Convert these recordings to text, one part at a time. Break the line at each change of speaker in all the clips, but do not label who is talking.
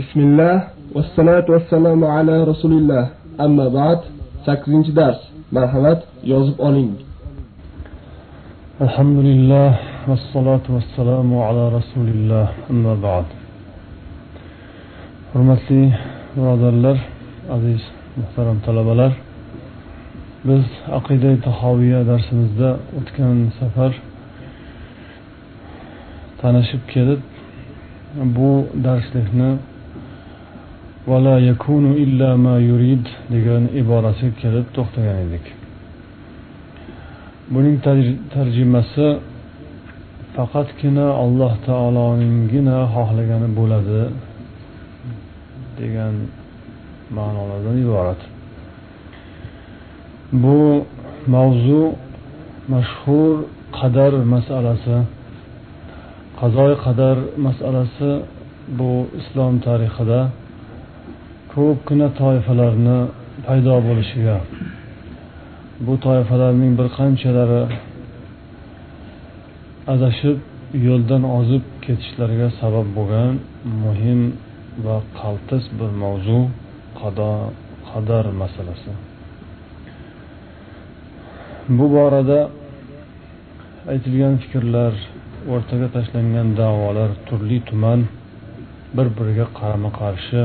بسم الله والصلاة والسلام على رسول الله أما بعد sakkizinchi dars marhamat yozib oling
الحمد لله والصلاة والسلام على رسول الله أما بعد hurmatli birodarlar aziz muhtaram talabalar biz aqida tahoviya darsimizda o'tgan safar tanishib kelib bu darslikni vala yakunu illa ma yurid degan iborasiga kelib to'xtagan edik. Buning tarjimasi faqatgina alloh taoloninggina xohlagani bo'ladi degan ma'nolardan iborat. Bu mavzu mashhur qadar masalasi qazoy qadar masalasi bu islom tarixida ko'pgina toifalarni paydo bo'lishiga. Bu toifalarning bir qanchalari adashib yo'ldan ozib ketishlariga sabab bo'lgan muhim va qaltis bir mavzu qado qadar masalasi. Bu borada aytilgan fikrlar o'rtaga tashlangan da'volar turli tuman bir biriga qarama qarshi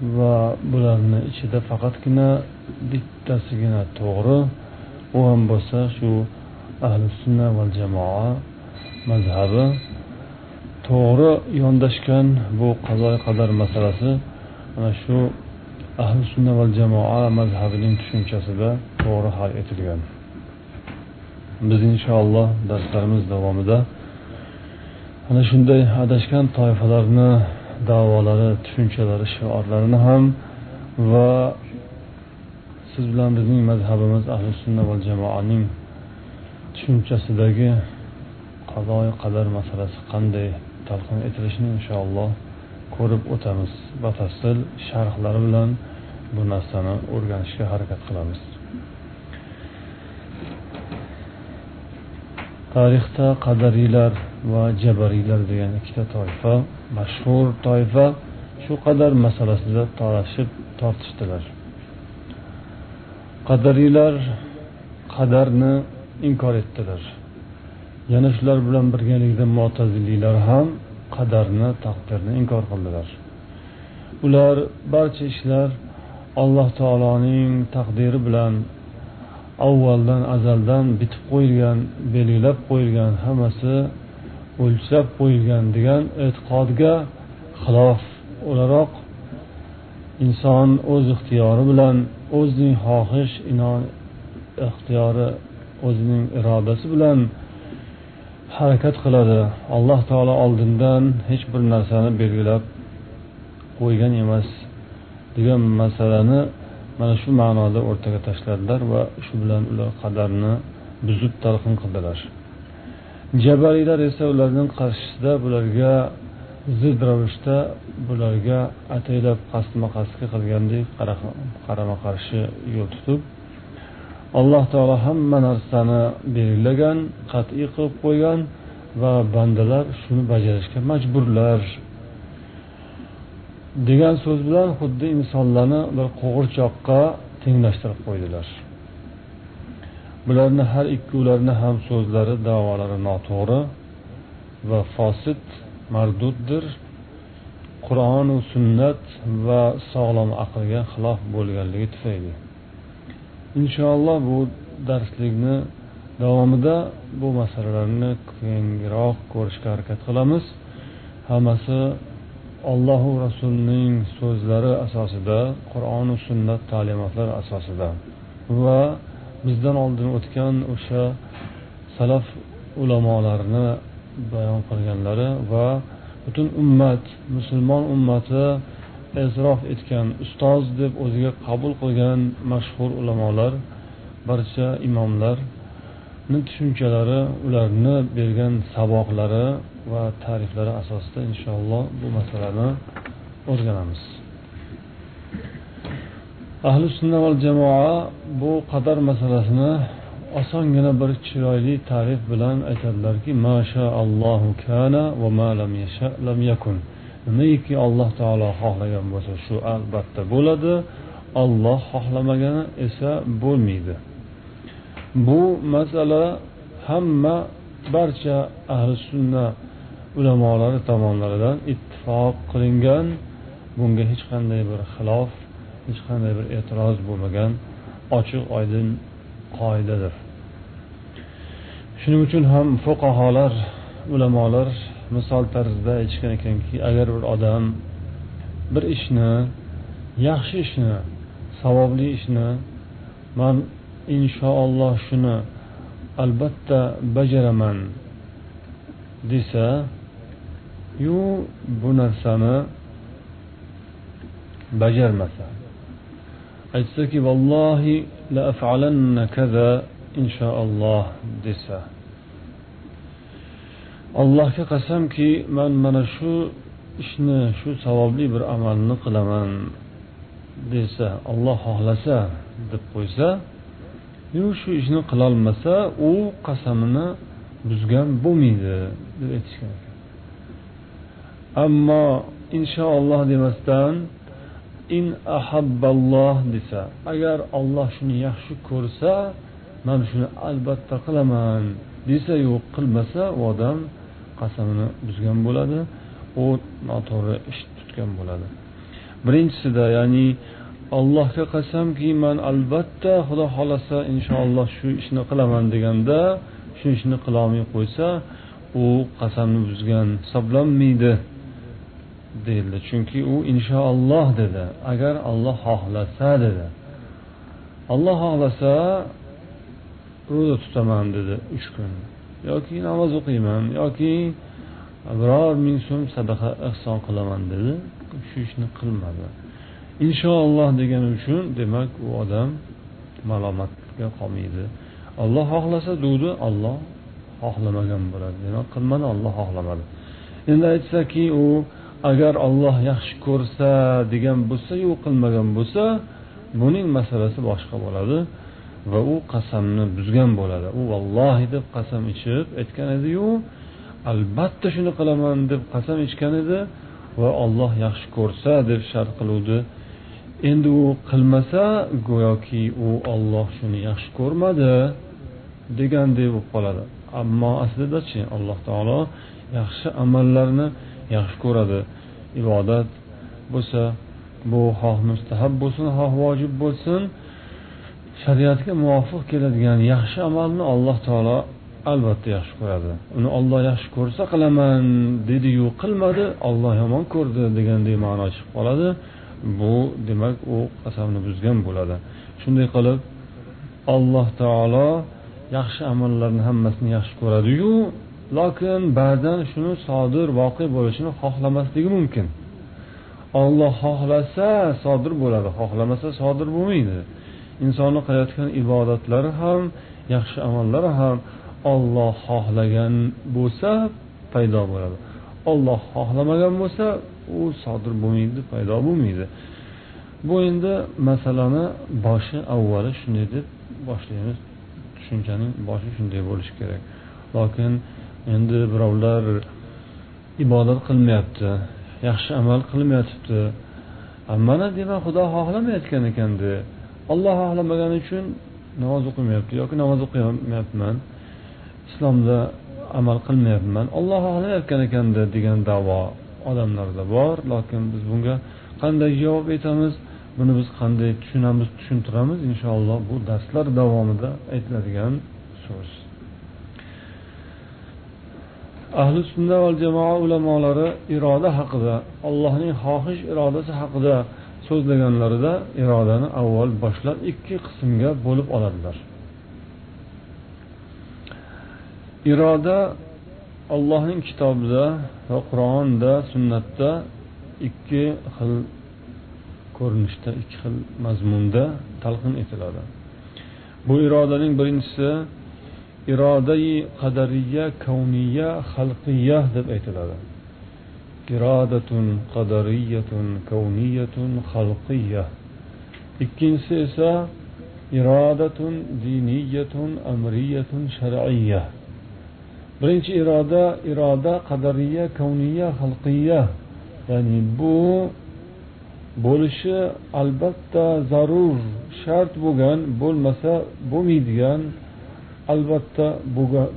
va bularni ichida faqatgina bittasigina to'g'ri u ham bo'lsa shu ahli sunna va jamoa mazhabi to'g'ri yondashgan bu qazo qadar masalasi mana shu ahli sunna va jamoa mazhabining tushunchasida to'g'ri hal etilgan. Biz inshaalloh darslarimiz davomida ana shunday adashgan toifalarni davolari tushunchalari shiorlarini ham va siz bilan bizning mazhabimiz ahli sunna va jamoaning tushunchasidagi qazoi qadar masalasi qanday talqin etilishini inshaalloh ko'rib o'tamiz. Batafsil sharhlari bilan bu narsani o'rganishga harakat qilamiz. Tarixda qadariylar va jabariylar degan ikkita toifa mashhur toifa shu qadar masalasida talashib tortishdilar. Qadariylar qadarni inkor etdilar. Yana shular bilan birgalikda mo'taziliylar ham qadarni taqdirni inkor qildilar. Ular barcha ishlar alloh taoloning taqdiri bilan avvaldan azaldan bitib qo'yilgan belgilab qo'yilgan hammasi o'lchab qo'yilgan degan e'tiqodga xilof o'laroq inson o'z ixtiyori bilan o'zining xohish inon ixtiyori o'zining irodasi bilan harakat qiladi. Alloh taolo oldindan hech bir narsani belgilab qo'ygan emas degan masalani mana shu ma'noda o'rtaga tashladilar va shu bilan ular qadarni buzib talqin qildilar. Jabariylar esa ularning qarshisida bularga zid ravishda bularga ataylab qasdma qasdga qilgandek qarama qarshi yo'l tutib alloh taolo hamma narsani belgilagan qat'iy qilib qo'ygan va bandalar shuni bajarishga majburlar. Degan so'z bilan xuddi insonlarni bir qo'g'irchoqqa tenglashtirib qo'ydilar. Bularni har ikkovlarini ham so'zlari davolari noto'g'ri va fosid marduddir. Qur'onu sunnat va sog'lom aqlga xilof bo'lganligi tufayli. Inshaalloh bu darslikni davomida bu masalalarni kengroq ko'rishga harakat qilamiz. Hammasi allohu rasulining so'zlari asosida qur'oni sunnat ta'limotlari asosida va bizdan oldin o'tgan o'sha salaf ulamolarni bayon qilganlari va butun ummat musulmon ummati e'tirof etgan ustoz deb o'ziga qabul qilgan mashhur ulamolar barcha imomlar tushunchalari ularni bergan saboqlari va ta'riflari asosida inshaalloh bu masalani o'rganamiz. Ahli sunna val jamoa bu qadar masalasini osongina bir chiroyli ta'rif bilan aytadilarki mashaallohu kana va ma lam yasha lam yakun. Nimaiki alloh taolo xohlagan bo'lsa shu albatta bo'ladi. Olloh xohlamagani esa bo'lmaydi. Bu masala hamma barcha ahli sunna ulamolari tomonlaridan ittifoq qilingan. Bunga hech qanday bir xilof hech qanday bir e'tiroz bo'lmagan ochiq oydin qoidadir. Shuning uchun ham fuqarolar ulamolar misol tarzida aytishgan ekanki agar bir odam bir ishni yaxshi ishni savobli ishni man inshaalloh shuni albatta bajaraman desa yu bu narsani bajarmasa. Aytsaki vallohi la afalanna kaza inshaalloh desa. Allohga qasamki man mana shu ishni shu savobli bir amalni qilaman desa olloh xohlasa deb qo'ysa yu shu ishni qilolmasa u qasamini buzgan bo'lmaydi deb aytishgan. Ekan ammo inshaalloh demasdan in ahabballoh desa agar olloh shuni yaxshi ko'rsa man shuni albatta qilaman desa yo'q qilmasa u odam qasamini buzgan bo'ladi u noto'g'ri ish tutgan bo'ladi. Birinchisida ya'ni allohga qasamki man albatta xudo xohlasa inshaalloh shu ishni qilaman deganda shu ishni qilolmay qo'ysa u qasamni buzgan hisoblanmaydi deyildi chunki u inshaalloh dedi. Agar olloh xohlasa dedi. Olloh xohlasa ro'za tutaman dedi uch kun. Yoki namoz o'qiyman yoki biror ming so'm sadaqa ehson qilaman dedi. Shu ishni qilmadi. Inshaalloh degani uchun demak u odam malomatga qolmaydi. Olloh xohlasa degdi olloh xohlamagan bo'ladi. Demak qilmadi olloh xohlamadi. Endi aytsaki u agar olloh yaxshi ko'rsa degan bo'lsa yo'q qilmagan bo'lsa buning masalasi boshqa bo'ladi va u qasamni buzgan bo'ladi. U vallohi deb qasam ichib aytgan ediyu albatta shuni qilaman deb qasam ichgan edi va olloh yaxshi ko'rsa deb shart qiluvdi. Endi u qilmasa go'yoki u olloh shuni yaxshi ko'rmadi degandek bo'lib qoladi. Ammo aslidachi alloh taolo yaxshi amallarni yaxshi ko'radi. Ibodat bo'lsa bu xoh mustahab bo'lsin xoh vojib bo'lsin. Shariatga muvofiq keladigan yaxshi amalni alloh taolo albatta yaxshi ko'radi. Uni olloh yaxshi ko'rsa qilaman dediyu qilmadi olloh yomon ko'rdi degandek ma'no chiqib qoladi. Bu demak u qasamni buzgan bo'ladi. Shunday qilib alloh taolo yaxshi amallarni hammasini yaxshi ko'radiyu lokin ba'zan shuni sodir voqe bo'lishini xohlamasligi mumkin. Olloh xohlasa sodir bo'ladi xohlamasa sodir bo'lmaydi. Insonni qilayotgan ibodatlari ham yaxshi amallari ham olloh xohlagan bo'lsa paydo bo'ladi. Olloh xohlamagan bo'lsa u sodir bo'lmaydi paydo bo'lmaydi. Bu endi masalani boshi avvali shunday deb boshlaymiz. Tushunchaning boshi shunday bo'lishi kerak. Lokin endi birovlar ibodat qilmayapti yaxshi amal qilmayotibdi mana demak xudo xohlamayotgan ekanda olloh xohlamagani uchun namoz o'qimayapti yoki namoz o'qimayapman islomda amal qilmayapman. Olloh xohlayotgan ekanda degan davo. Odamlarda bor lokin biz bunga qanday javob aytamiz buni biz qanday tushunamiz tushuntiramiz? Inshaalloh bu darslar davomida aytiladigan so'z. Ahli sunna va jamoa ulamolari iroda haqida allohning xohish irodasi haqida so'zlaganlarida irodani avval boshlab ikki qismga bo'lib oladilar. Iroda allohning kitobida va qur'onda sunnatda ikki xil ko'rinishda ikki xil mazmunda talqin etiladi. Bu irodaning birinchisi irodai qadariya kavniya xalqiya deb aytiladi. Irodatun qadariyatun kavniyatun xalqiya. Ikkinchisi esa irodatun diniyatun amriyatun shar'iyya. Birinchi iroda iroda qadariya kavniya xalqiya. Ya'ni bu bo'lishi albatta zarur shart bo'lgan bo'lmasa bo'lmaydigan albatta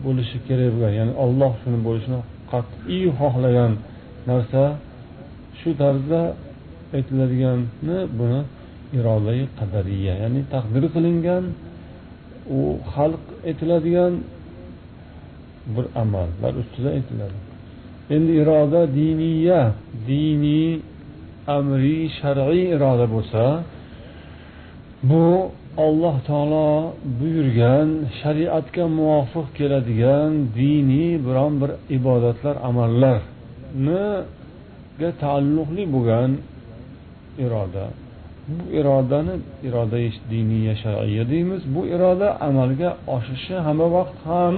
bo'lishi kerak bo'lgan. Ya'ni olloh shuni bo'lishini qat'iy xohlagan narsa. Shu tarzda aytiladigani buni irodai qadariya ya'ni taqdir qilingan u xalq etiladigan bir amallar ustida aytiladi. Endi iroda diniya diniy amriy shar'iy iroda bo'lsa bu alloh taolo buyurgan shariatga muvofiq keladigan diniy biron bir ibodatlar amallarniga taalluqli bo'lgan iroda. Bu irodani iroda diniya shar'iya deymiz. Bu iroda amalga oshishi hamma vaqt ham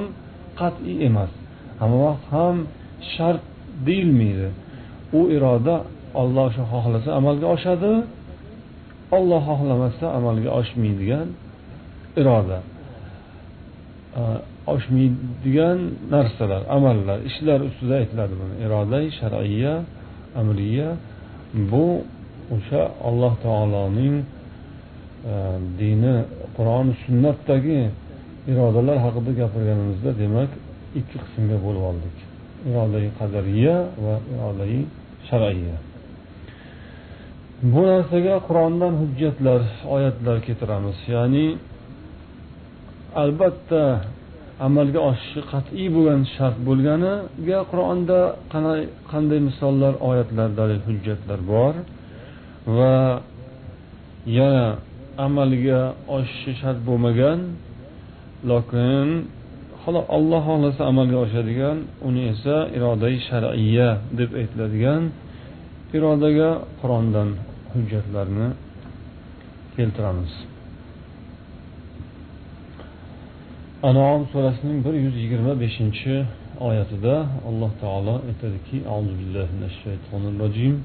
qat'iy emas. Hamma vaqt ham shart deyilmaydi. U iroda olloh shu xohlasa amalga oshadi olloh xohlamasa amalga oshmaydigan iroda. Oshmaydigan narsalar amallar ishlar ustida aytiladi buni. Iroda shar'iya amriya bu o'sha alloh taoloning dini qur'oni sunnatdagi irodalar haqida gapirganimizda demak ikki qismga bo'lib oldik. Irodai qadariya va irodai sharaiya bu narsaga qur'ondan hujjatlar oyatlar keltiramiz. Ya'ni albatta amalga oshishi qat'iy bo'lgan shart bo'lganiga qur'onda qanday misollar oyatlar dalil hujjatlar bor va yana amalga oshishi shart bo'lmagan lokin alloh xohlasa amalga oshadigan uni esa irodai shar'iya deb aytiladigan irodaga qur'ondan hujjatlarni keltiramiz anom surasining bir yuz yigirma beshinchi oyatida alloh taolo aytadiki auzu billahi minash shaytonir rojim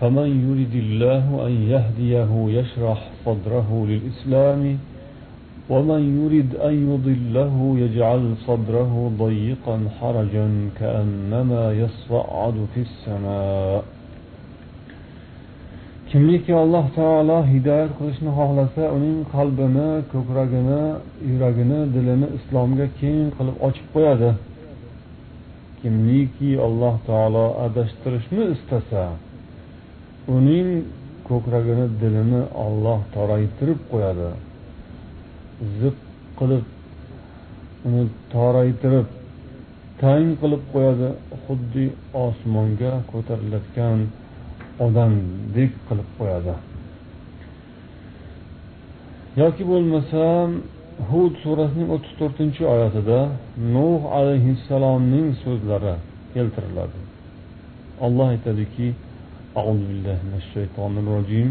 فمن يرد الله أن يهديه يشرح صدره للإسلام ومن يرد أن يضله يجعل صدره ضيقا حرجا كأنما يصعد في السماء kimniki alloh taolo hidoyat qilishni xohlasa uning qalbini ko'kragini yuragini dilini islomga keng qilib ochib qo'yadi kimniki alloh taolo adashtirishni istasa uning ko'kragini dilini olloh toraytirib qo'yadi ziq qilib uni toraytirib tang qilib qo'yadi xuddi osmonga ko'tarilayotgan odamdek qilib qo'yadi yoki bo'lmasam hud surasining o'ttiz to'rtinchi oyatida nuh alayhissalomning so'zlari keltiriladi olloh aytadiki أعوذ بالله من الشيطان الرجيم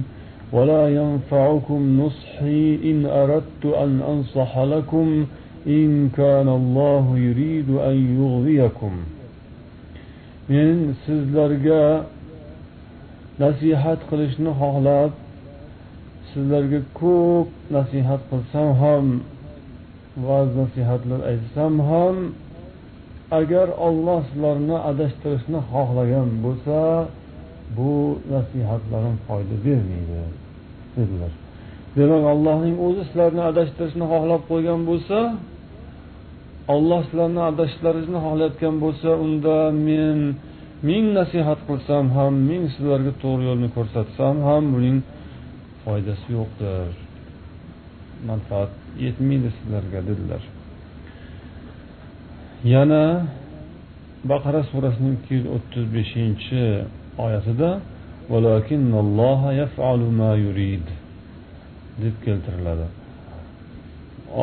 ولا ينفعكم نصحي إن أردت أن أنصح لكم إن كان الله يريد أن يغويكم men sizlarga nasihat qilishni xohlab sizlarga ko'p nasihat qilsam ham va'z nasihatlar aytsam ham agar olloh sizlarni adashtirishni xohlagan bo'lsa bu nasihatlarim foyda bermaydi dedilar. Demak allohning o'zi sizlarni adashtirishni xohlab qo'ygan bo'lsa olloh sizlarni adashishlaringizni xohlayotgan bo'lsa unda men ming nasihat qilsam ham ming sizlarga to'g'ri yo'lni ko'rsatsam ham buning foydasi yo'qdir. Manfaat yetmaydi sizlarga dedilar. Yana baqara surasining ikki yuz o'ttiz beshinchi oyatida deb keltiriladi.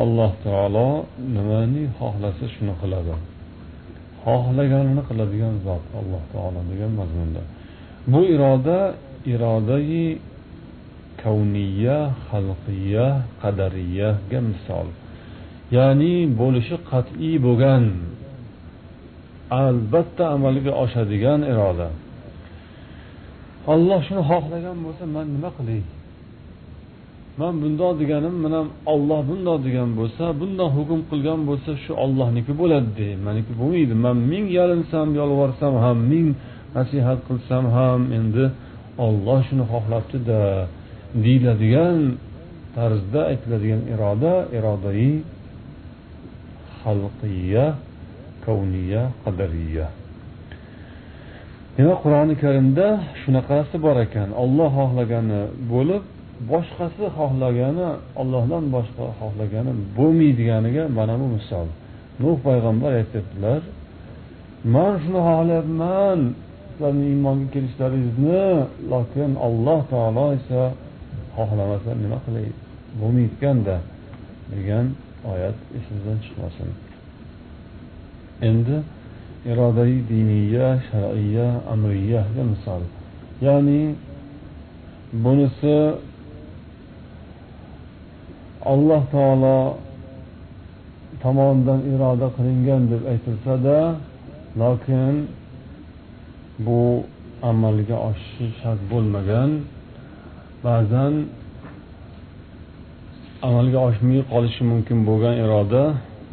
Alloh taolo nimani xohlasa shuni qiladi. Xohlaganini qiladigan zot alloh taolo degan mazmunda. Bu iroda irodai kavniya xalqiya qadariyaga misol. Ya'ni bo'lishi qat'iy bo'lgan albatta amalga oshadigan iroda. Olloh shuni xohlagan bo'lsa man nima qilay? Man bundoq deganim bilan olloh bundoq degan bo'lsa bundoq hukm qilgan bo'lsa shu ollohniki bo'ladi maniki bo'lmaydi. Man ming yalinsam yolvorsam ham ming nasihat qilsam ham endi olloh shuni xohlabdida deyiladigan tarzda aytiladigan iroda irodai xalqiya kavniya qadariya. Demak qur'oni karimda shunaqasi bor ekan. Olloh xohlagani bo'lib boshqasi xohlagani ollohdan boshqa xohlagani bo'lmaydiganiga mana bu misol. Nuh payg'ambar aytyaptilar man shuni xohlayapman sizlarni iymonga kelishlaringizni lokin alloh taolo esa xohlamasa nima qilay bo'lmaydikanda degan oyat esimizdan chiqmasin. Endi irodai diniya shar'iya amriyaga misol. Ya'ni bunisi alloh taolo tomonidan iroda qilingan deb aytilsada lokin bu amalga oshishi shart bo'lmagan. Ba'zan amalga oshmay qolishi mumkin bo'lgan iroda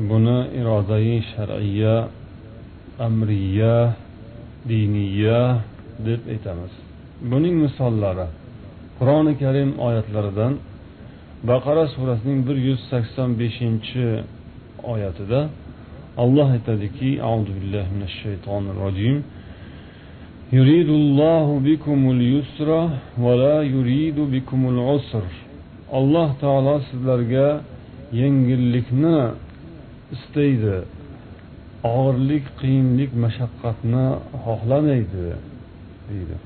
buni irodai shar'iya amriya diniya deb aytamiz buning misollari qur'oni karim oyatlaridan baqara surasining bir yuz sakson beshinchi oyatida alloh aytadiki auzu billahi minash shaytonir rojim يريد الله بكم اليسر ولا يريد بكم العسر alloh taolo sizlarga yengillikni istaydi og'irlik qiyinlik mashaqqatni xohlamaydi deydi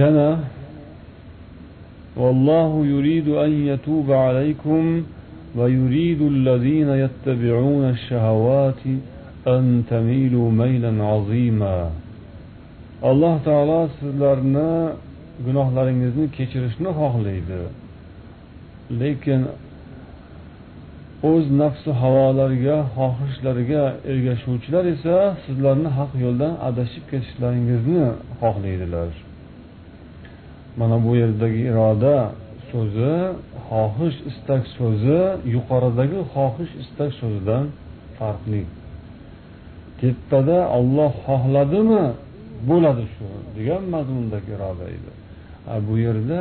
yana والله يريد أن يتوب عليكم ويريد الذين يتبعون الشهوات أن تميلوا ميلا عظيما alloh taolo sizlarni gunohlaringizni kechirishni xohlaydi lekin o'z nafsi havolariga xohishlariga ergashuvchilar esa sizlarni haq yo'ldan adashib ketishlaringizni xohlaydilar. Mana bu yerdagi iroda so'zi xohish istak so'zi yuqoridagi xohish istak so'zidan farqli. Kattada olloh xohladimi? Bo'ladi shu degan mazmundagi iroda edi. Bu yerda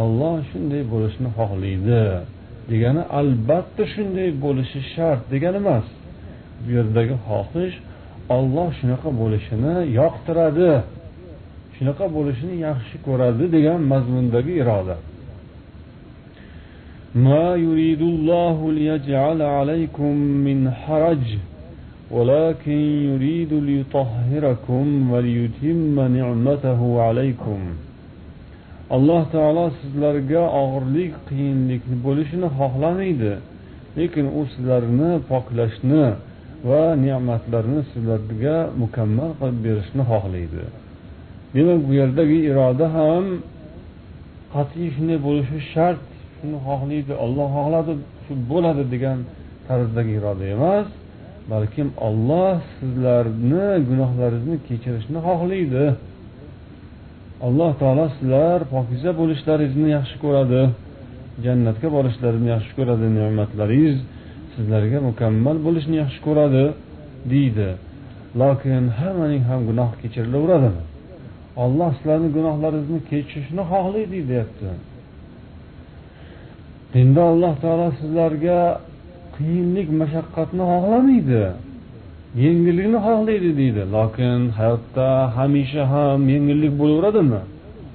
olloh shunday bo'lishni xohlaydi. degani albatta shunday bo'lishi shart degani emas bu yerdagi xohish olloh shunaqa bo'lishini yoqtiradi shunaqa bo'lishini yaxshi ko'radi degan mazmundagi iroda ما يريد الله ليجعل عليكم من حرج ولكن يريد ليطهركم وليتم نعمته عليكم alloh taolo sizlarga og'irlik qiyinlik bo'lishini xohlamaydi. Lekin u sizlarni poklashni va ne'matlarni sizlarga mukammal qilib berishni xohlaydi. Demak bu yerdagi iroda ham qat'iy shunday bo'lishi shart. Shuni xohlaydi olloh xohladi shu bo'ladi degan tarzdagi iroda emas. Balkim olloh sizlarni gunohlaringizni kechirishni xohlaydi. Alloh taolo sizlar pokiza bo'lishlaringizni yaxshi ko'radi jannatga borishlaringizni yaxshi ko'radi ne'matlaringiz sizlarga mukammal bo'lishni yaxshi ko'radi deydi. Lokin hammaning ham gunoh kechirilaveradimi olloh sizlarni gunohlaringizni kechirishni xohlaydi deyapti. Endi alloh taolo sizlarga qiyinlik mashaqqatni xohlamaydi. Yengillikni xohlaydi deydi. Lokin hayotda hamisha ham yengillik bo'laveradimi?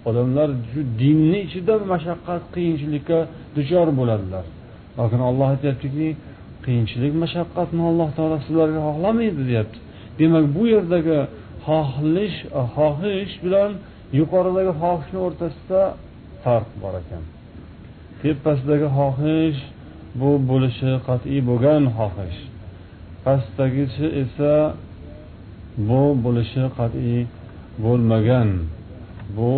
Odamlar shu dinni ichida mashaqqat qiyinchilikka duchor bo'ladilar. Lokin olloh aytyaptiki qiyinchilik mashaqqatni alloh taolo sizlarga xohlamaydi deyapti. Demak bu yerdagi xohlish xohish bilan yuqoridagi xohishni o'rtasida farq bor ekan. Tepasidagi xohish bu bo'lishi qat'iy bo'lgan xohish. Pastdagisi esa bu bo'lishi qat'iy bo'lmagan. Bu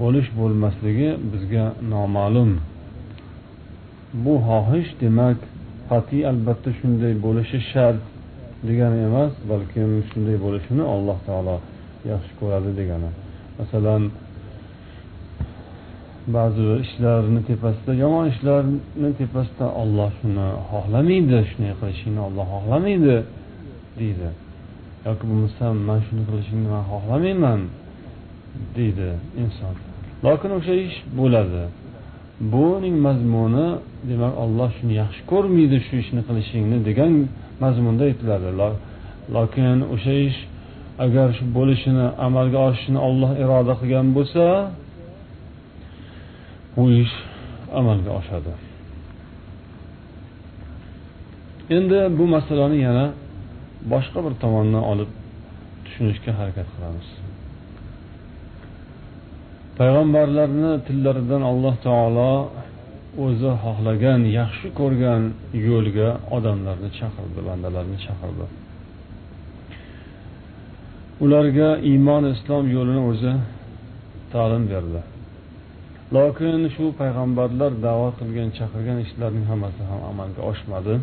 bo'lish bo'lmasligi bizga noma'lum. Bu xohish demak qat'iy albatta shunday bo'lishi shart degani emas balkim shunday bo'lishini alloh taolo yaxshi ko'radi degani. Masalan ba'zi ishlarni tepasida yomon ishlarni tepasida olloh shuni xohlamaydi shunday qilishingni olloh xohlamaydi deydi. Yoki bo'lmasam man shuni qilishingni man xohlamayman deydi inson. Lokin o'sha ish bo'ladi. Buning mazmuni demak olloh shuni yaxshi ko'rmaydi shu ishni qilishingni degan mazmunda aytiladi. Lokin o'sha ish agar shu bo'lishini amalga oshishini olloh iroda qilgan bo'lsa bu ish amalga oshadi. Endi bu masalani yana boshqa bir tomondan olib tushunishga harakat qilamiz. Payg'ambarlarni tillaridan alloh taolo o'zi xohlagan yaxshi ko'rgan yo'lga odamlarni chaqirdi bandalarni chaqirdi. Ularga iymon islom yo'lini o'zi ta'lim berdi. Lokin shu payg'ambarlar da'vat qilgan chaqirgan ishlarning hammasi ham amalga oshmadi.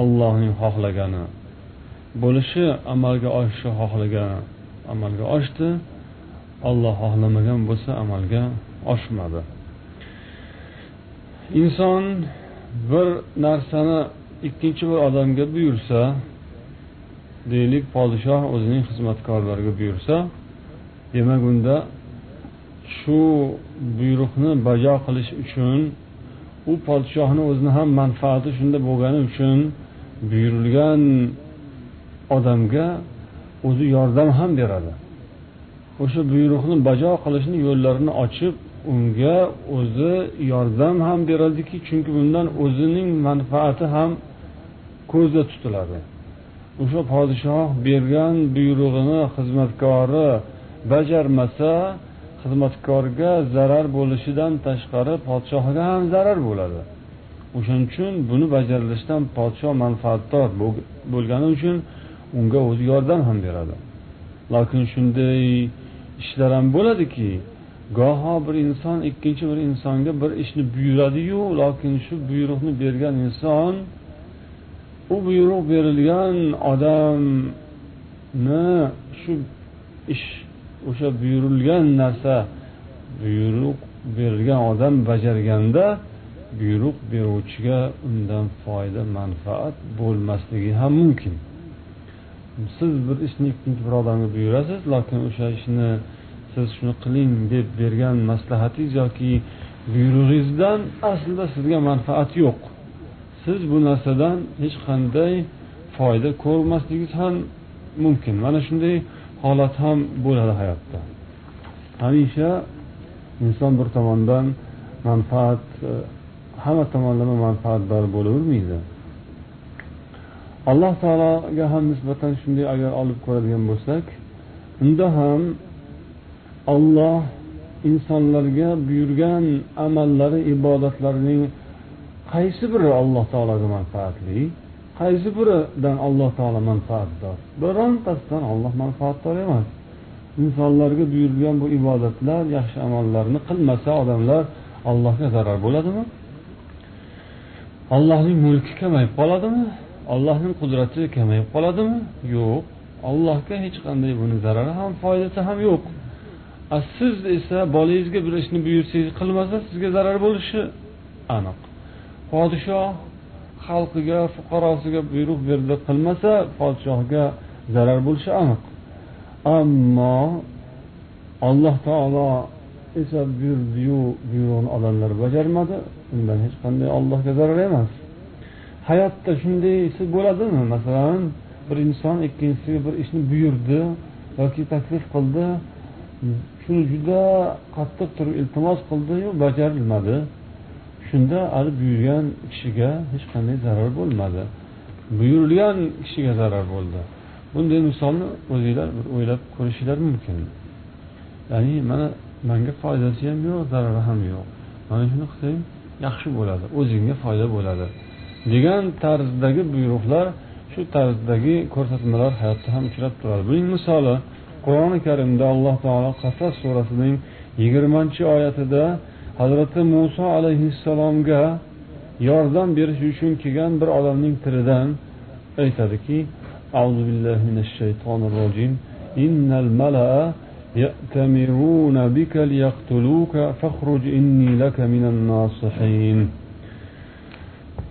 Ollohning xohlagani bo'lishi amalga oshishi xohlagani amalga oshdi. Olloh xohlamagan bo'lsa amalga oshmadi. Inson bir narsani ikkinchi bir odamga buyursa deylik podshoh o'zining xizmatkorlariga buyursa demak unda shu buyruqni bajo qilish uchun u podshohni o'zini ham manfaati shunda bo'lgani uchun buyurilgan odamga o'zi yordam ham beradi. O'sha buyruqni bajo qilishni yo'llarini ochib unga o'zi yordam ham beradiki chunki bundan o'zining manfaati ham ko'zda tutiladi. O'sha podshoh bergan buyrug'ini xizmatkori bajarmasa xizmatkorga zarar bo'lishidan tashqari podshohga ham zarar bo'ladi. O'shaning uchun buni bajarilishidan podshoh manfaatdor bo'lgani uchun unga o'zi yordam ham beradi. Lokin shunday ishlar ham bo'ladiki goho bir inson ikkinchi bir insonga bir ishni buyuradiyu lokin shu buyruqni bergan inson u buyruq berilgan odamni shu ish o'sha buyurilgan narsa buyruq berilgan odam bajarganda buyruq beruvchiga undan foyda manfaat bo'lmasligi ham mumkin. Siz bir ishni ikkinchi bir odamga buyurasiz lokin o'sha ishni siz shuni qiling deb bergan maslahatingiz yoki buyrug'ingizdan aslida sizga manfaat yo'q. Siz bu narsadan hech qanday foyda ko'rmasligingiz ham mumkin. Mana shunday holat ham bo'ladi hayotda. Hamisha inson bir tomondan manfaat e, hamma tomonlama manfaatdor bo'lavermaydi. Alloh taologa ham nisbatan shunday agar olib ko'radigan bo'lsak unda ham olloh insonlarga buyurgan amallari ibodatlarining qaysi biri alloh taologa manfaatli? Qaysi biridan alloh taolo manfaatdor? Birontasidan olloh manfaatdor emas. Insonlarga buyurilgan bu ibodatlar yaxshi amallarni qilmasa odamlar allohga zarar bo'ladimi? Allohning mulki kamayib qoladimi? Allohning qudrati kamayib qoladimi? Yo'q. Allohga hech qanday buni zarari ham foydasi ham yo'q. Siz esa bolangizga bir ishni buyursangiz qilmasa sizga zarar bo'lishi aniq. Podshoh xalqiga fuqarosiga buyruq berdi qilmasa podshohga zarar bo'lishi aniq. Ammo alloh taolo esa buyurdiyu buyrug'ini odamlar bajarmadi. Undan hech qanday allohga zarar emas. Hayotda shundaysi bo'ladimi? Masalan bir inson ikkinchisiga bir ishni buyurdi yoki taklif qildi shuni juda qattiq turib iltimos qildiyu bajarilmadi. Shunda hali buyurgan kishiga hech qanday zarar bo'lmadi. Buyurilgan kishiga zarar bo'ldi. Bunday misolni o'zinglar bir o'ylab ko'rishinglar mumkin. Ya'ni mana manga foydasi ham yo'q zarari ham yo'q. Mana shuni qilsang yaxshi bo'ladi o'zingga foyda bo'ladi. Degan tarzdagi buyruqlar shu tarzdagi ko'rsatmalar hayotda ham uchrab turadi. Buning misoli qur'oni karimda alloh taolo qasas surasining yigirmanchi oyatida hazrati muso alayhissalomga yordam berish uchun kelgan bir odamning tilidan aytadiki أعوذ بالله من الشيطان الرجيم إن الملأ يأتمرون بك ليقتلوك فاخرج إني لك من الناصحين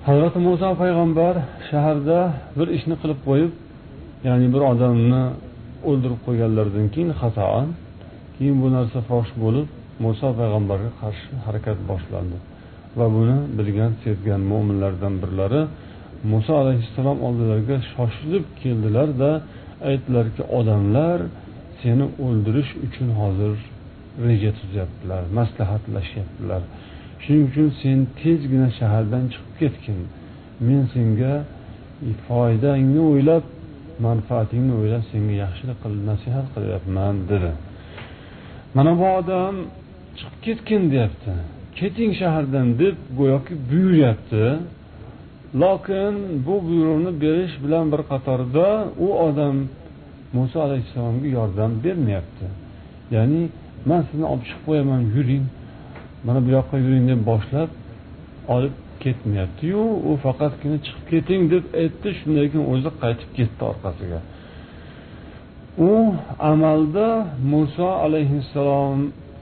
hazrati muso payg'ambar shaharda bir ishni qilib qo'yib ya'ni bir odamni o'ldirib qo'yganlaridan keyin xatoan keyin bu narsa fosh bo'lib muso payg'ambarga qarshi harakat boshlandi va buni bilgan sezgan mo'minlardan birlari muso alayhissalom oldilariga shoshilib keldilarda aytdilarki odamlar seni o'ldirish uchun hozir reja tuzyaptilar maslahatlashyaptilar. Shuning uchun sen tezgina shahardan chiqib ketgin. Men senga foydangni o'ylab manfaatingni o'ylab senga yaxshilik qilib nasihat qilyapman dedi. Mana bu odam chiqib ketgin deyapti. Keting shahardan deb go'yoki buyuryapti. Lokin bu buyruqni berish bilan bir qatorda u odam muso alayhissalomga yordam bermayapti. Ya'ni man sizni olib chiqib qo'yaman yuring. Mana bu yoqqa yuring deb boshlab olib ketmayaptiyu u faqatgina chiqib keting deb aytdi. Shundan keyin o'zi qaytib ketdi orqasiga. U amalda muso alayhissalom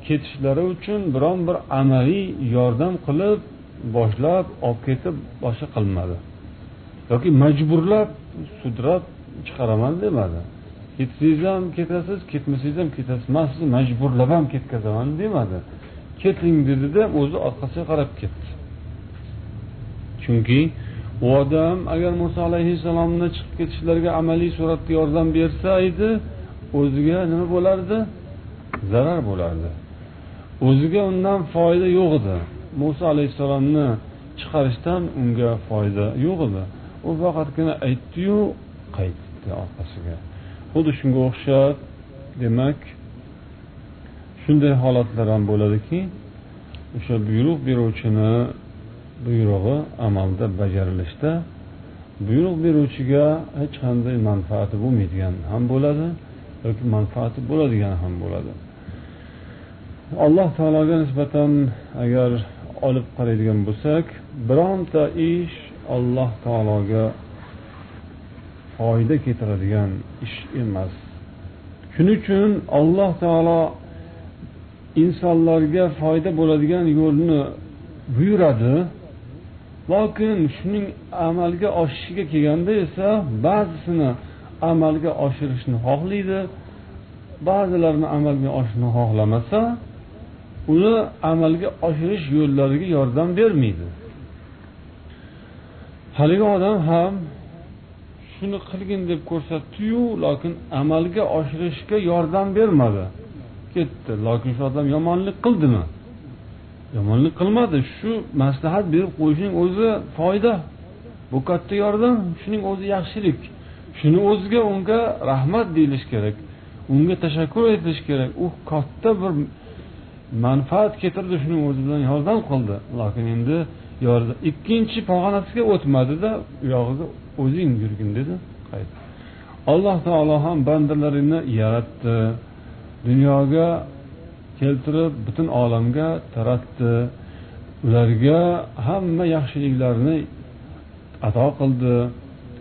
ketishlari uchun biron bir amaliy yordam qilib boshlab olib ketib boshqa qilmadi. Yoki majburlab sudrab chiqaraman demadi. Ketsangiz ham ketasiz ketmasangiz ham ketasiz man sizni majburlab ham ketkazaman demadi. Keting dedida o'zi orqasiga qarab ketdi. Chunki u odam agar muso alayhissalomni chiqib ketishlariga amaliy suratda yordam bersa edi o'ziga nima bo'lardi? Zarar bo'lardi. O'ziga undan foyda yo'q edi. Muso alayhissalomni chiqarishdan unga foyda yo'q edi. U faqatgina aytdiyu qaytdi orqasiga. Xuddi shunga o'xshab demak shunday holatlar ham bo'ladiki o'sha buyruq beruvchini buyrug'i amalda bajarilishda buyruq beruvchiga hech qanday manfaati bo'lmaydigan ham bo'ladi yoki manfaati bo'ladigan ham bo'ladi. Alloh taologa nisbatan agar olib qaraydigan bo'lsak bironta ish alloh taologa foyda keltiradigan ish emas. Shuning uchun alloh taolo insonlarga foyda bo'ladigan yo'lni buyuradi. Lokin shuning amalga oshishiga kelganda esa ba'zisini amalga oshirishni xohlaydi ba'zilarini amalga oshishni xohlamasa uni amalga oshirish yo'llariga yordam bermaydi. Haligi odam ham shuni qilgin deb ko'rsatdiyu lokin amalga oshirishga yordam bermadi. Ketdi lokin shu odam yomonlik qildimi? Yomonlik qilmadi. Shu maslahat berib qo'yishning o'zi foyda. Bu katta yordam shuning o'zi yaxshilik. Shuni o'ziga unga rahmat deyilishi kerak unga tashakkur aytilishi kerak. U katta bir manfaat keltirdi shuning o'zi bilan yordam qildi lokin endi ikkinchi pog'onasiga o'tmadida u yog'iga o'zing yurgin dedi. Qaytdi alloh taolo ham bandalarini yaratdi. Dunyoga keltirib butun olamga taratdi. Ularga hamma yaxshiliklarni ato qildi.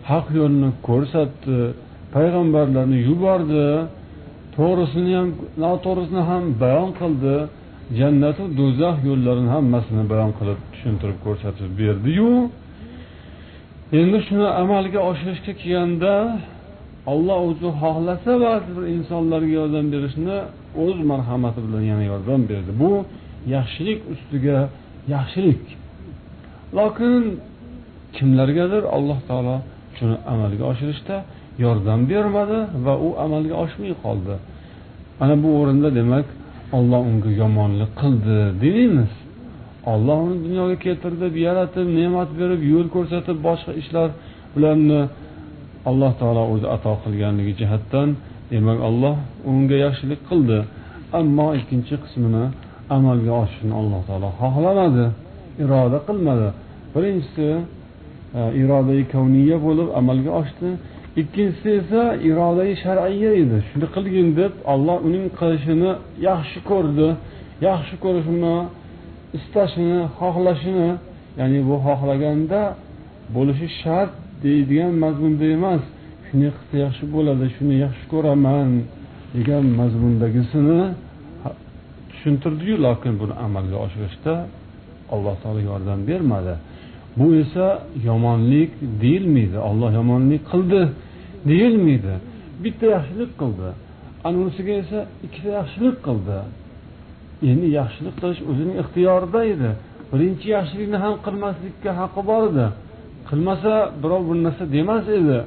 Haq yo'lni ko'rsatdi. Payg'ambarlarni yubordi. To'g'risini ham noto'g'risini ham bayon qildi. Jannatu do'zax yo'llarini hammasini bayon qilib tushuntirib ko'rsatib berdiyu. Endi shuni amalga oshirishga kelganda olloh o'zi xohlasa ba'zi bir insonlarga yordam berishni o'z marhamati bilan yana yordam berdi. Bu yaxshilik ustiga yaxshilik. Lokin kimlargadir alloh taolo shuni amalga oshirishda yordam bermadi va u amalga oshmay qoldi. Ana bu o'rinda demak olloh unga yomonlik qildi demaymiz olloh uni dunyoga keltirdi yaratib ne'mat berib yo'l ko'rsatib boshqa ishlar ularni alloh taolo o'zi ato qilganligi jihatdan demak olloh unga yaxshilik qildi. Ammo ikkinchi qismini amalga oshishini alloh taolo xohlamadi iroda qilmadi. Birinchisi e, irodai kavniya bo'lib amalga oshdi. Ikkinchisi esa irodai shar'iya edi. Shuni qilgin deb olloh uning qilishini yaxshi ko'rdi yaxshi ko'rishini istashini xohlashini ya'ni bu xohlaganda bo'lishi shart deydigan mazmunda emas. Shunday qilsa yaxshi bo'ladi shuni yaxshi ko'raman degan mazmundagisini tushuntirdiyu lokin buni amalga oshirishda alloh taolo yordam bermadi. Bu esa yomonlik deyilmaydi olloh yomonlik qildi deyilmaydi bitta yaxshilik qildi. Ana unisiga esa ikkita yaxshilik qildi. Endi yaxshilik qilish o'zining ixtiyorida edi. Birinchi yaxshilikni ham qilmaslikka haqqi bor edi. Qilmasa birov bir narsa demas edi.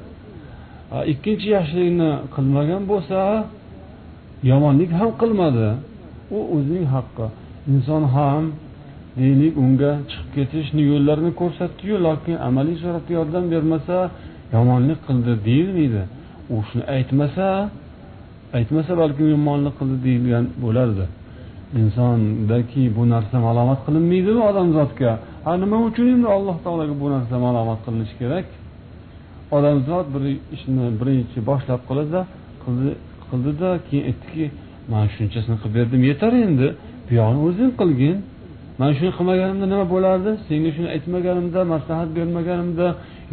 Ikkinchi yaxshilikni qilmagan bo'lsa yomonlik ham qilmadi. U o'zining haqqi. Inson ham deylik unga chiqib ketishni yo'llarini ko'rsatdiyu lokin amaliy suratda yordam bermasa yomonlik qildi deyilmaydi. U shuni aytmasa aytmasa balkim yomonlik qildi deyilgan bo'lardi. Insondaki bu narsa malomat qilinmaydimi odamzodga? Ha nima uchun endi alloh taologa bu narsa malomat qilinishi kerak? Odamzod bir ishni birinchi boshlab qiladi qildi qildida keyin aytdiki man shunchasini qilib berdim yetar endi. Buyog'ini o'zing qilgin. Man shuni qilmaganimda nima bo'lardi? Senga shuni aytmaganimda maslahat bermaganimda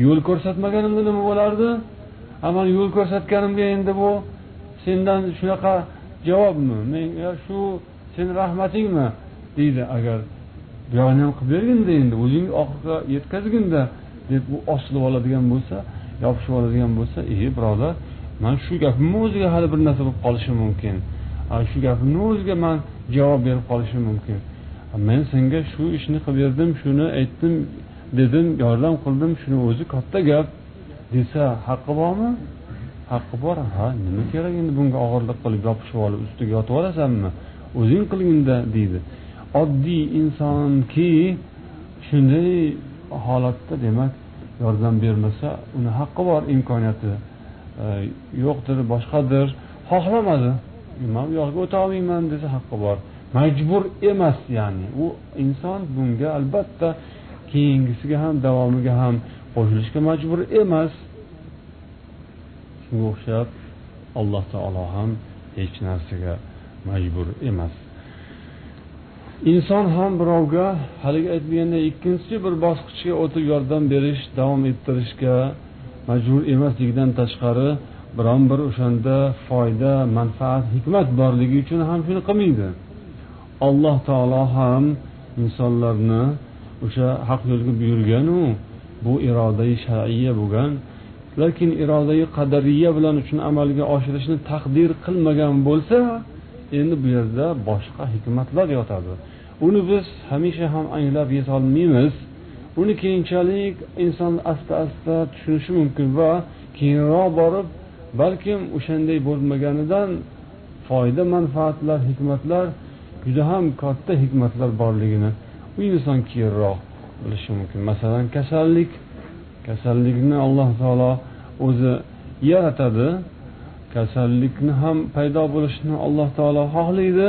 yo'l ko'rsatmaganimda nima bo'lardi? A man yo'l ko'rsatganimga endi bu sendan shunaqa javobmi? Menga shu seni rahmatingmi? Deydi agar buyog'ini ham qilib berginda endi o'zing oxiriga yetkazginda deb u osilib oladigan bo'lsa yopishib oladigan bo'lsa e birodar man shu gapimni o'ziga hali bir narsa bo'lib qolishi mumkin. Shu gapimni o'ziga man javob berib qolishim mumkin. Men senga shu ishni qilib berdim shuni aytdim dedim yordam qildim shuni o'zi katta gap desa haqqi bormi? Haqqi bor ha nima kerak endi bunga og'irlik qilib yopishib olib ustiga yotib olasanmi? O'zing qilginda deydi. Oddiy insonki shunday holatda demak yordam bermasa uni haqqi bor imkoniyati e, yo'qdir boshqadir xohlamadi. Man bu yoqqa o'ta olmayman desa haqqi bor. Majbur emas ya'ni u inson bunga albatta keyingisiga ham davomiga ham qo'shilishga majbur emas. Shunga o'xshab alloh taolo ham hech narsaga majbur emas. Inson ham birovga haligi aytilgandek ikkinchi bir bosqichga o'tib yordam berish davom ettirishga majbur emasligidan tashqari biron bir o'shanda foyda manfaat hikmat borligi uchun ham shuni qilmaydi. Alloh taolo ham insonlarni o'sha haq yo'lga buyurganu bu irodai shar'iya bo'lgan. Lekin irodai qadariya bilan shuni amalga oshirishni taqdir qilmagan bo'lsa endi bu yerda boshqa hikmatlar yotadi. Uni biz hamisha ham anglab yetolmaymiz uni keyinchalik inson asta asta tushunishi mumkin va keyinroq borib balkim o'shanday bo'lmaganidan foyda manfaatlar hikmatlar juda ham katta hikmatlar borligini u inson keyinroq bilishi mumkin. Masalan kasallik. Kasallikni alloh taolo o'zi yaratadi. Kasallikni ham paydo bo'lishini alloh taolo xohlaydi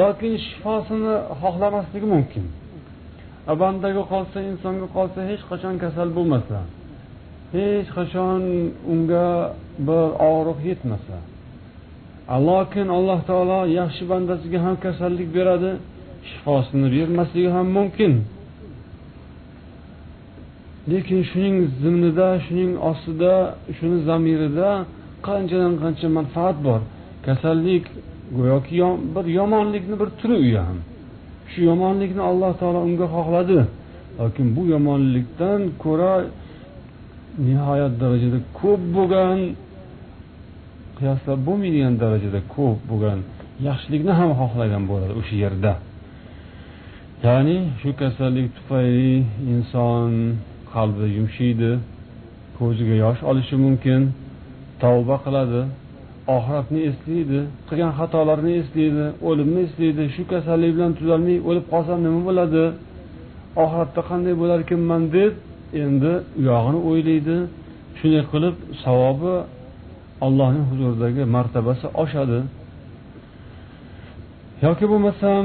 lokin shifosini xohlamasligi mumkin. Bandaga qolsa insonga qolsa hech qachon kasal bo'lmasa hech qachon unga bir og'riq yetmasa lokin alloh taolo yaxshi bandasiga ham kasallik beradi shifosini bermasligi ham mumkin. Lekin shuning zimnida shuning ostida shuni zamirida qanchadan qancha manfaat bor? Kasallik go'yoki bir yomonlikni bir turi u ham. Shu yomonlikni alloh taolo unga xohladi. Lokin bu yomonlikdan ko'ra nihoyat darajada ko'p bo'lgan qiyoslab bo'lmaydigan darajada ko'p bo'lgan yaxshilikni ham xohlagan bo'ladi o'sha yerda. Ya'ni shu kasallik tufayli inson qalbi yumshaydi ko'ziga yosh olishi mumkin tavba qiladi oxiratni eslaydi qilgan xatolarini eslaydi o'limni eslaydi shu kasallik bilan tuzalmay o'lib qolsam nima bo'ladi? Oxiratda qanday bo'larkanman deb endi u yog'ini o'ylaydi. Shunday qilib savobi allohning huzuridagi martabasi oshadi. Yoki bo'lmasam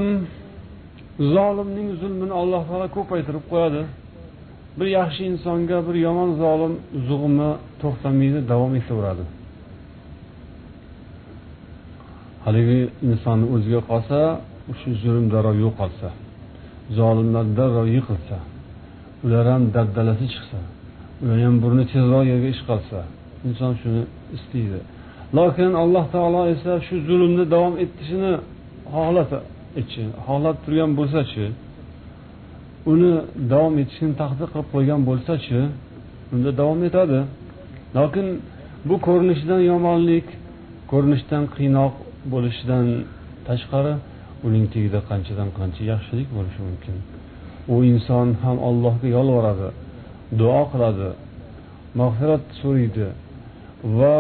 zolimning zulmini alloh taolo ko'paytirib qo'yadi. Bir yaxshi insonga bir yomon zolim zug'umi to'xtamaydi davom etaveradi. Haligi insonni o'ziga qolsa shu zulm darrov yo'qolsa zolimlar darrov yiqilsa ular ham dabdalasi chiqsa ular ham burni tezroq yerga ish qolsa inson shuni istaydi. Lokin alloh taolo esa shu zulmni davom etishini xohlasa xohlab turgan bo'lsachi uni davom etishini taqdir qilib qo'ygan bo'lsachi unda davom etadi. Lokin bu ko'rinishdan yomonlik ko'rinishdan qiynoq bo'lishidan tashqari uning tagida qanchadan qancha yaxshilik bo'lishi mumkin. U inson ham allohga yolvoradi duo qiladi mag'firat so'raydi. Va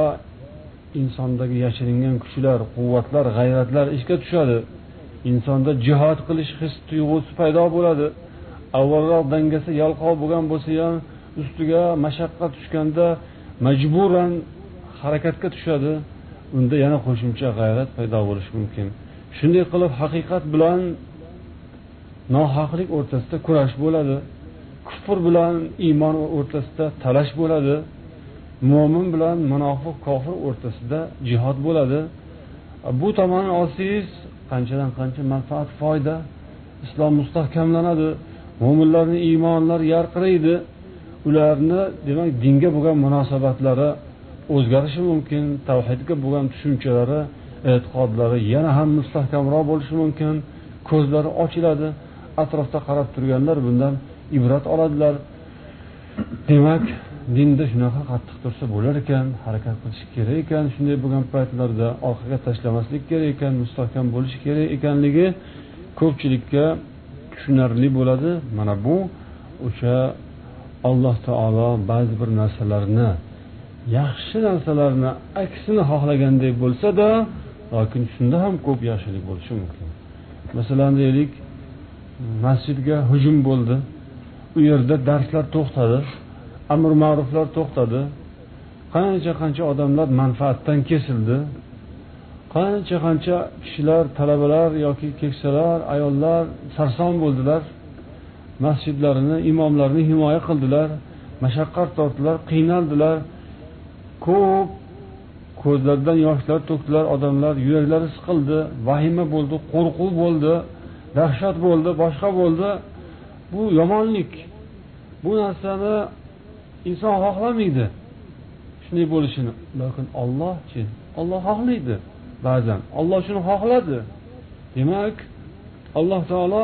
insondagi yashiringan kuchlar quvvatlar g'ayratlar ishga tushadi. Insonda jihod qilish his tuyg'usi paydo bo'ladi. Avvalroq dangasa yalqov bo'lgan bo'lsa ham ustiga mashaqqat tushganda majburan harakatga tushadi. Unda yana qo'shimcha g'ayrat paydo bo'lishi mumkin. Shunday qilib haqiqat bilan nohaqlik o'rtasida kurash bo'ladi. Kufr bilan iymon o'rtasida talash bo'ladi. Mo'min bilan munofiq kofir o'rtasida jihod bo'ladi. Bu tomonni olsangiz qanchadan qancha manfaat foyda islom mustahkamlanadi. Mo'minlarni iymonlari yarqiraydi. Ularni demak dinga bo'lgan munosabatlari o'zgarishi mumkin tavhidga bo'lgan tushunchalari e'tiqodlari yana ham mustahkamroq bo'lishi mumkin. Ko'zlari ochiladi. Atrofda qarab turganlar bundan ibrat oladilar. Demak dinda shunaqa qattiq tursa bo'lar ekan harakat qilish kerak ekan shunday bo'lgan paytlarda orqaga tashlamaslik kerak ekan mustahkam bo'lish kerak ekanligi ko'pchilikka tushunarli bo'ladi. Mana bu o'sha alloh taolo ba'zi bir narsalarni yaxshi narsalarni aksini xohlagandek bo'lsada lokin shunda ham ko'p yaxshilik bo'lishi mumkin. Masalan deylik masjidga hujum bo'ldi. U yerda darslar to'xtadi. Amr ma'ruflar to'xtadi. Qancha qancha odamlar manfaatdan kesildi. Qancha qancha kishilar talabalar yoki keksalar ayollar sarson bo'ldilar. Masjidlarini imomlarini himoya qildilar. Mashaqqat tortdilar qiynaldilar. Ko'p ko'zlaridan yoshlar to'kdilar odamlar yuraklari siqildi vahima bo'ldi qo'rquv bo'ldi dahshat bo'ldi boshqa bo'ldi. Bu yomonlik. Bu narsani inson xohlamaydi. Shunday bo'lishini. Lekin ollohchi olloh xohlaydi ba'zan. Olloh shuni xohladi. Demak alloh taolo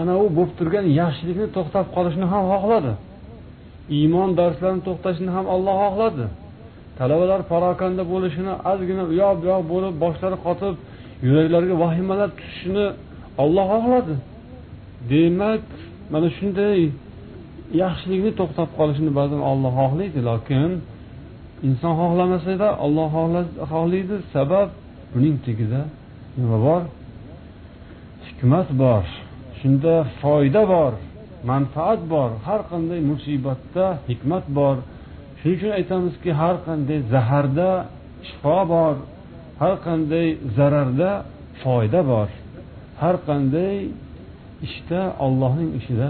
ana u bo'lib turgan yaxshilikni to'xtab qolishini ham xohladi. Iymon darslarini to'xtashini ham olloh xohladi. Talabalar parokanda bo'lishini ozgina u yoq bu yoq bo'lib boshlari qotib yuraklariga vahimalar tushishini olloh xohladi. Demak mana shunday yaxshilikni to'xtab qolishini ba'zan olloh xohlaydi lokin inson xohlamasada olloh xohlaydi. Sabab buning tagida nima bor? Hikmat bor shunda foyda bor manfaat bor. Har qanday musibatda hikmat bor. Shuning uchun aytamizki har qanday zaharda shifo bor har qanday zararda foyda bor. Har qanday ishda ollohning ishida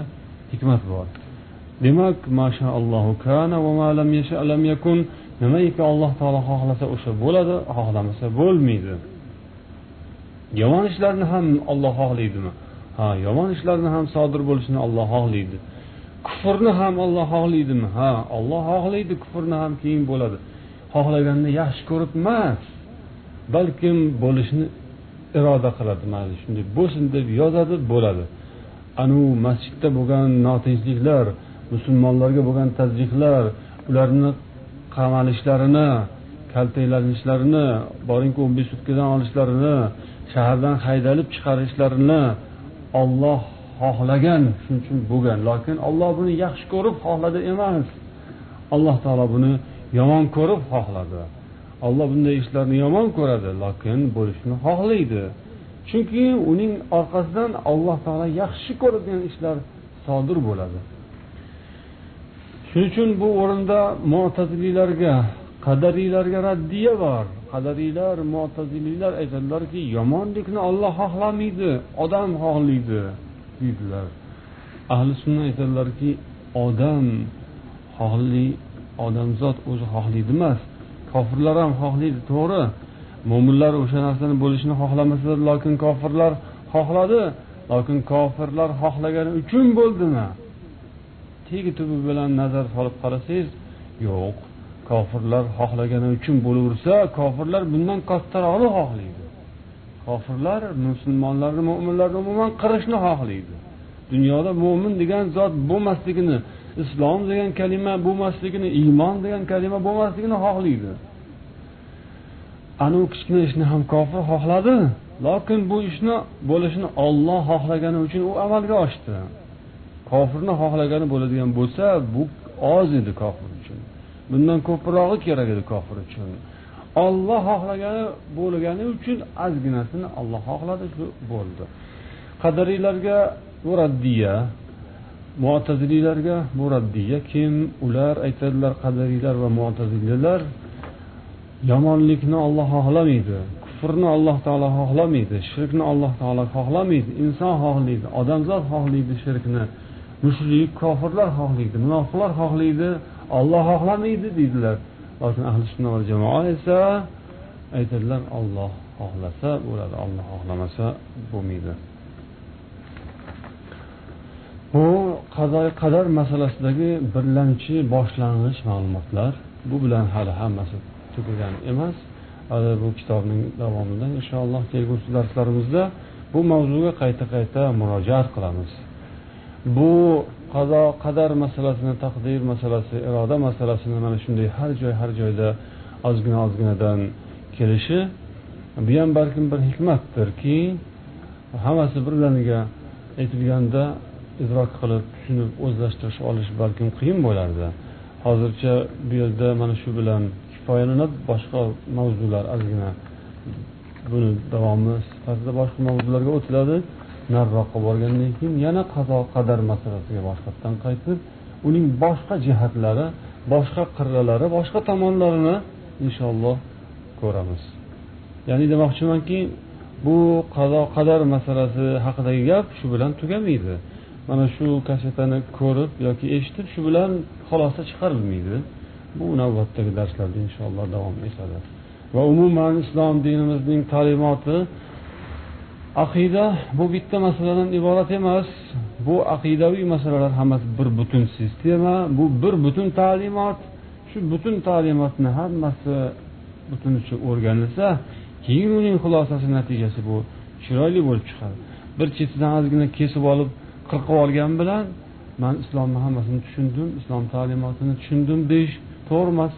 hikmat bor. Demak nimaiki alloh taolo xohlasa o'sha bo'ladi xohlamasa bo'lmaydi. Yomon ishlarni ham olloh xohlaydimi? Ha yomon ishlarni ham sodir bo'lishini olloh xohlaydi. Kufrni ham olloh xohlaydimi? Ha olloh xohlaydi kufrni ham keyin bo'ladi. Xohlaganda yaxshi ko'rib emas balkim bo'lishni iroda qiladi mayli shunday bo'lsin deb yozadi bo'ladi. Anavi masjidda bo'lgan notinchliklar musulmonlarga bo'lgan tazyiqlar ularni qamalishlarini kaltaklanishlarini boringki o'n besh sutkadan olishlarini shahardan haydalib chiqarishlarini olloh xohlagan shuning uchun bo'lgan. Lokin olloh buni yaxshi ko'rib xohladi emas. Alloh taolo buni yomon ko'rib xohladi. Olloh bunday ishlarni yomon ko'radi lokin bo'lishini xohlaydi. Chunki uning orqasidan alloh taolo yaxshi ko'radigan ishlar sodir bo'ladi. Shuning uchun bu o'rinda mo'taziliylarga qadariylarga raddiya bor. Qadariylar mo'taziliylar aytadilarki yomonlikni olloh xohlamaydi odam xohlaydi deydilar. Ahli sunna aytadilarki odam xohli odamzod o'zi xohlaydi emas kofirlar ham xohlaydi to'g'ri. Mo'minlar o'sha narsani bo'lishini xohlamasa lokin kofirlar xohladi. Lokin kofirlar xohlagani uchun bo'ldimi? Tegi tubi bilan nazar solib qarasangiz yo'q kofirlar xohlagani uchun bo'laversa kofirlar bundan kattaroqni xohlaydi. Kofirlar musulmonlarni mo'minlarni umuman qirishni xohlaydi. Dunyoda mo'min degan zot bo'lmasligini islom degan kalima bo'lmasligini iymon degan kalima bo'lmasligini xohlaydi. Anavi kichkina ishni ham kofir xohladi lokin bu ishni bo'lishini olloh xohlagani uchun u amalga oshdi. Kofirni xohlagani bo'ladigan bo'lsa bu oz edi kofir uchun. Bundan ko'prog'i kerak edi kofir uchun. Olloh xohlagani bo'lgani uchun ozginasini olloh xohladi shu bo'ldi. Qadariylarga bu raddiya mu'taziliylarga bu raddiya kim? Ular aytadilar qadariylar va mo'tazililar yomonlikni olloh xohlamaydi kufrni alloh taolo xohlamaydi shirkni alloh taolo xohlamaydi inson xohlaydi odamzod xohlaydi shirkni. Mushrik kofirlar xohlaydi munofiqlar xohlaydi olloh xohlamaydi deydilar. Lokin ahli sunna va jamoa esa aytadilar olloh xohlasa bo'ladi olloh xohlamasa bo'lmaydi. Bu qazo qadar masalasidagi birlamchi boshlang'ich ma'lumotlar bu bilan hali hammasi tugagan emas. Hali bu kitobning davomida inshaalloh kelgusi darslarimizda bu mavzuga qayta qayta murojaat qilamiz. Bu qazo qadar masalasini taqdir masalasi iroda masalasini mana shunday har joy har joyda ozgina ozginadan kelishi bu ham balkim bir hikmatdirki hammasi birdaniga aytilganda idrok qilib tushunib o'zlashtirish olish balkim qiyin bo'lardi. Hozircha bu yerda mana shu bilan kifoyalanib boshqa mavzular ozgina. Buni davomi sifatida boshqa mavzularga o'tiladi. Nariroqqa borgandan keyin yana qazo qadar masalasiga boshqatdan qaytib uning boshqa jihatlari boshqa qirralari boshqa tomonlarini inshaalloh ko'ramiz. Ya'ni demoqchimanki bu qazo qadar masalasi haqidagi gap shu bilan tugamaydi. Mana shu kasetani ko'rib yoki eshitib shu bilan xulosa chiqarilmaydi. Bu navbatdagi darslarda inshaalloh davom etadi. Va umuman islom dinimizning ta'limoti aqida bu bitta masaladan iborat emas. Bu aqidaviy masalalar hammasi bir butun sistema bu bir butun ta'limot. Shu butun ta'limotni hammasi butunicha o'rganilsa keyin uning xulosasi natijasi bu chiroyli bo'lib chiqadi. Bir chetidan ozgina kesib olib qirqib olgan bilan man islomni hammasini tushundim islom ta'limotini tushundim deyish to'g'ri emas.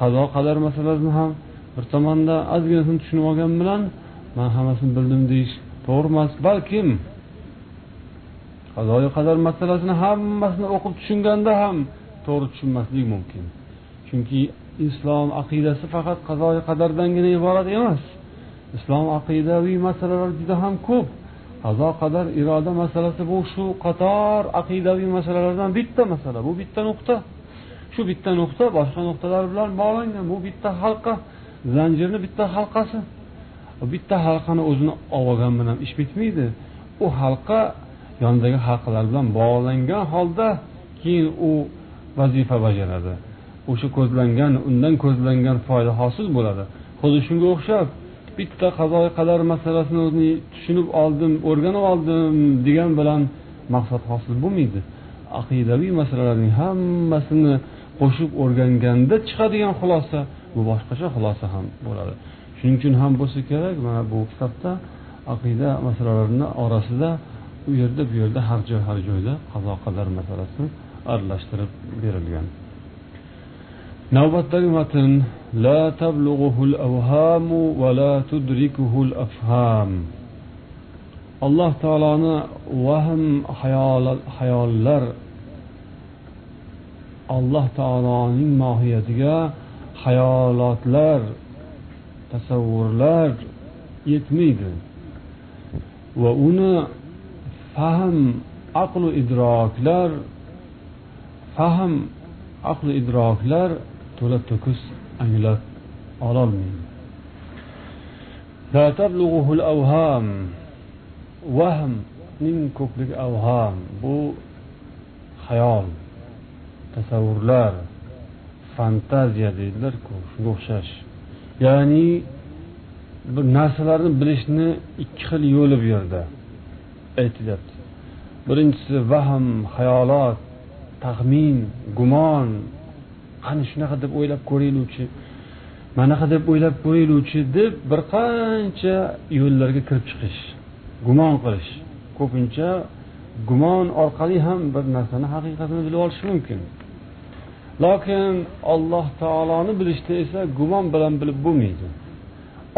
Qazo qadar masalasini ham bir tomonda ozginasini tushunib olgan bilan man hammasini bildim deyish to'g'ri emas. Balkim qazoyi qadar masalasini hammasini o'qib tushunganda ham to'g'ri tushunmaslik mumkin. Chunki islom aqidasi faqat qazoyi qadardangina iborat emas. Islom aqidaviy masalalar juda ham ko'p. Qazo qadar iroda masalasi bu shu qator aqidaviy masalalardan bitta masala. Bu bitta nuqta. Shu bitta nuqta boshqa nuqtalar bilan bog'langan. Bu bitta halqa. Zanjirni bitta halqasi. Bitta halqani o'zini olib olgan bilan ish bitmaydi. U halqa yonidagi halqalar bilan bog'langan holda keyin u vazifa bajaradi. O'sha ko'zlangan undan ko'zlangan foyda hosil bo'ladi. Xuddi shunga o'xshab bitta qazoi qadar masalasini o'zini tushunib oldim o'rganib oldim degan bilan maqsad hosil bo'lmaydi. Aqidaviy masalalarning hammasini qo'shib o'rganganda chiqadigan xulosa bu boshqacha xulosa ham bo'ladi. Shuning uchun ham bo'lsa kerak mana bu kitobda aqida masalalarini orasida u yerda bu yerda har joy har joyda qazo qadar masalasi aralashtirib berilgan. Navbatdagi matn. La tablughuhu avhamu va la tudrikuhul afham. Alloh taoloni vahm hayollar alloh taoloning mohiyatiga hayolotlar tasavvurlar yetmaydi. Va uni fahm aqlu idroklar fahm aqlu idroklar to'la to'kis anglab ololmaydi. Vahmning ko'pligi avham bu xayol tasavvurlar fantaziya deydilarku shunga o'xshash. Ya'ni bir narsalarni bilishni ikki xil yo'li bu yerda aytilyapti. Birinchisi vahm xayolot taxmin gumon. Qani shunaqa deb o'ylab ko'raylikchi? Manaqa deb o'ylab ko'raylikchi deb bir qancha yo'llarga kirib chiqish gumon qilish. Ko'pincha gumon orqali ham bir narsani haqiqatini bilib olish mumkin. Lokin alloh taoloni bilishda esa gumon bilan bilib bo'lmaydi.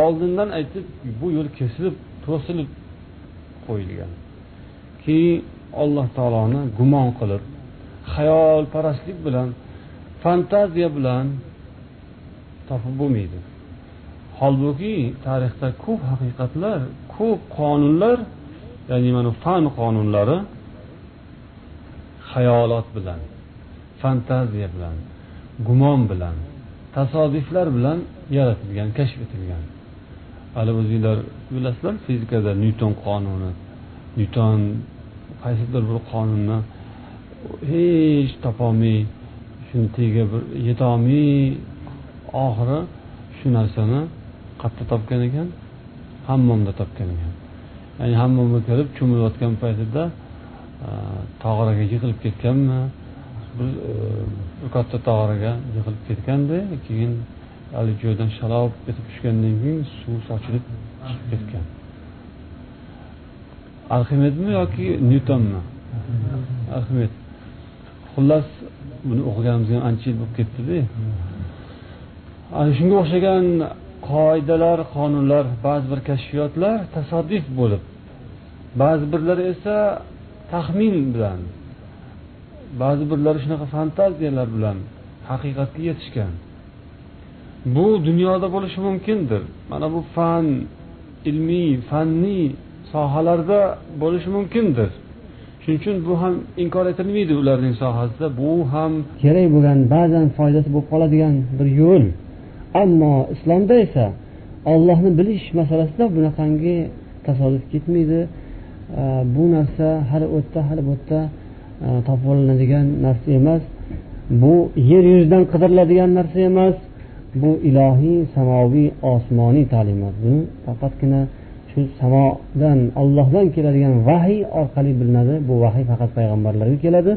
Oldindan aytib bu yo'l kesilib to'silib qo'yilgan. Keyin alloh taoloni gumon qilib xayolparastlik bilan fantaziya bilan topib bo'lmaydi. Holbuki tarixda ko'p haqiqatlar ko'p qonunlar ya'ni mana fan qonunlari xayolot bilan fantaziya bilan gumon bilan tasodiflar bilan yaratilgan kashf etilgan. Hali o'zinglar bilasizlar fizikada nyuton qonuni nyuton qaysidir bir qonunni hech topolmay shuni tagiga bir yetolmay oxiri shu narsani qayerda topgan ekan hammomda topgan ekan. Ya'ni hammomga kirib cho'milayotgan paytida e, tog'oraga yiqilib ketganmi bir e, katta tog'oraga yiqilib ketganda keyin haligi joydan shalob etib tushgandan keyin suv sochilib chiqib ketgan. Arximedmi yoki nyutonmi arximed xullas buni o'qiganimizga ham ancha yil bo'lib ketdida ana shunga o'xshagan qoidalar qonunlar ba'zi bir kashfiyotlar tasodif bo'lib ba'zi birlari esa taxmin bilan ba'zi birlari shunaqa fantaziyalar bilan haqiqatga yetishgan. Bu dunyoda bo'lishi mumkindir. Mana bu fan ilmiy fanniy sohalarda bo'lishi mumkindir. Shuning uchun bu ham inkor etilmaydi ularning sohasida. Bu ham
kerak bo'lgan ba'zan foydasi bo'lib qoladigan bir yo'l. Ammo islomda esa ollohni bilish masalasida bunaqangi tasodif ketmaydi. Bu narsa hali u yerda hali bu yerda topib olinadigan narsa emas bu yer yuzidan qidiriladigan narsa emas bu ilohiy samoviy osmoniy ta'limot buni faqatgina shu samodan ollohdan keladigan vahiy orqali bilinadi bu vahiy faqat payg'ambarlarga keladi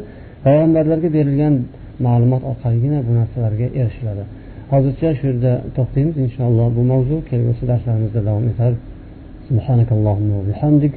payg'ambarlarga berilgan ma'lumot orqaligina bu narsalarga erishiladi hozircha shu yerda to'xtaymiz inshaalloh bu mavzu kelgusi darslarimizda davom etadi سبحانك اللهم وبحمدك